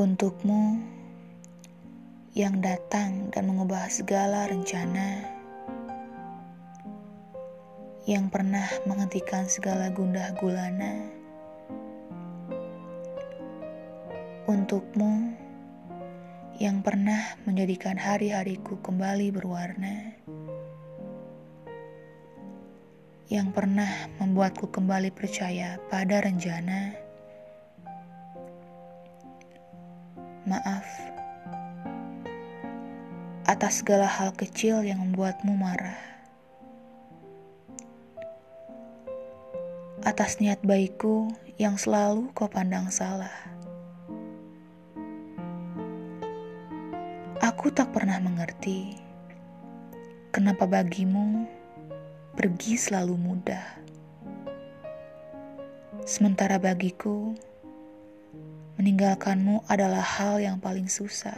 Untukmu yang datang dan mengubah segala rencana, yang pernah menghentikan segala gundah gulana, untukmu yang pernah menjadikan hari-hariku kembali berwarna, yang pernah membuatku kembali percaya pada rencana Maaf atas segala hal kecil yang membuatmu marah. Atas niat baikku yang selalu kau pandang salah. Aku tak pernah mengerti kenapa bagimu pergi selalu mudah. Sementara bagiku, Meninggalkanmu adalah hal yang paling susah.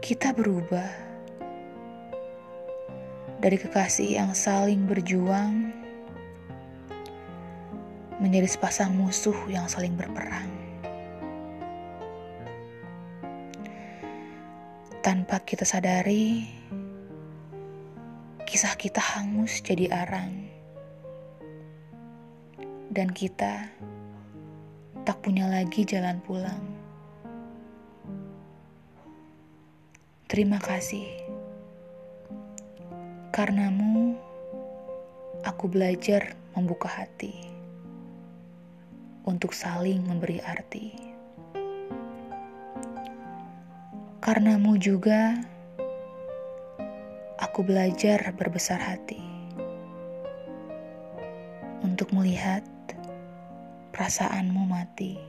Kita berubah dari kekasih yang saling berjuang menjadi sepasang musuh yang saling berperang. Tanpa kita sadari, kisah kita hangus jadi arang dan kita tak punya lagi jalan pulang. Terima kasih. Karenamu, aku belajar membuka hati untuk saling memberi arti. Karenamu juga, aku belajar berbesar hati untuk melihat perasaanmu mati.